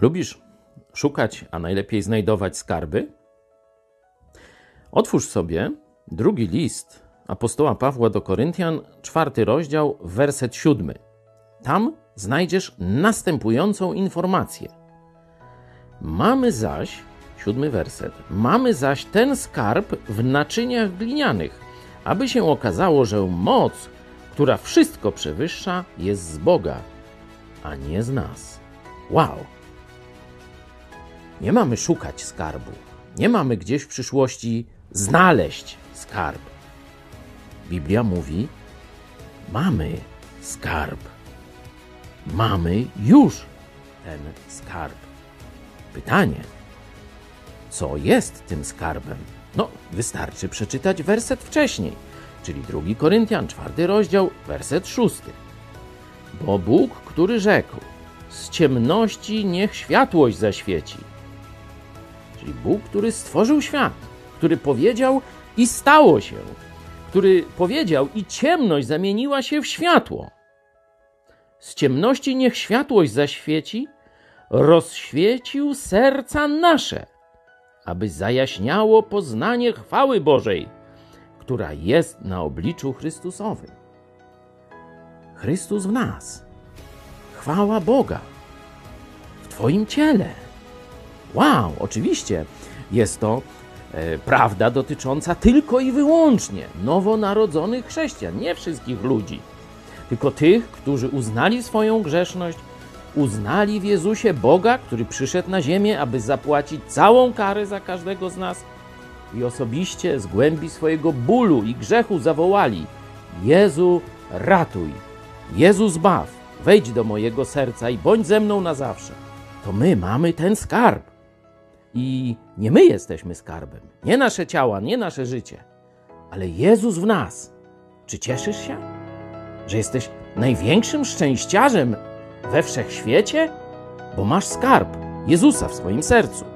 Lubisz szukać, a najlepiej znajdować skarby? Otwórz sobie drugi list apostoła Pawła do Koryntian, czwarty rozdział, werset siódmy. Tam znajdziesz następującą informację. Mamy zaś, siódmy werset, mamy zaś ten skarb w naczyniach glinianych, aby się okazało, że moc, która wszystko przewyższa, jest z Boga, a nie z nas. Wow! Nie mamy szukać skarbu. Nie mamy gdzieś w przyszłości znaleźć skarb. Biblia mówi: mamy skarb. Mamy już ten skarb. Pytanie: co jest tym skarbem? No, wystarczy przeczytać werset wcześniej, czyli 2 Koryntian, czwarty rozdział, werset szósty. Bo Bóg, który rzekł: Z ciemności niech światłość zaświeci czyli Bóg, który stworzył świat, który powiedział i stało się, który powiedział i ciemność zamieniła się w światło. Z ciemności niech światłość zaświeci, rozświecił serca nasze, aby zajaśniało poznanie chwały Bożej, która jest na obliczu Chrystusowym. Chrystus w nas. Chwała Boga w Twoim ciele. Wow, oczywiście jest to e, prawda dotycząca tylko i wyłącznie nowonarodzonych chrześcijan, nie wszystkich ludzi, tylko tych, którzy uznali swoją grzeszność, uznali w Jezusie Boga, który przyszedł na ziemię, aby zapłacić całą karę za każdego z nas i osobiście z głębi swojego bólu i grzechu zawołali: Jezu, ratuj, Jezu, zbaw, wejdź do mojego serca i bądź ze mną na zawsze. To my mamy ten skarb. I nie my jesteśmy skarbem, nie nasze ciała, nie nasze życie, ale Jezus w nas. Czy cieszysz się, że jesteś największym szczęściarzem we wszechświecie? Bo masz skarb Jezusa w swoim sercu.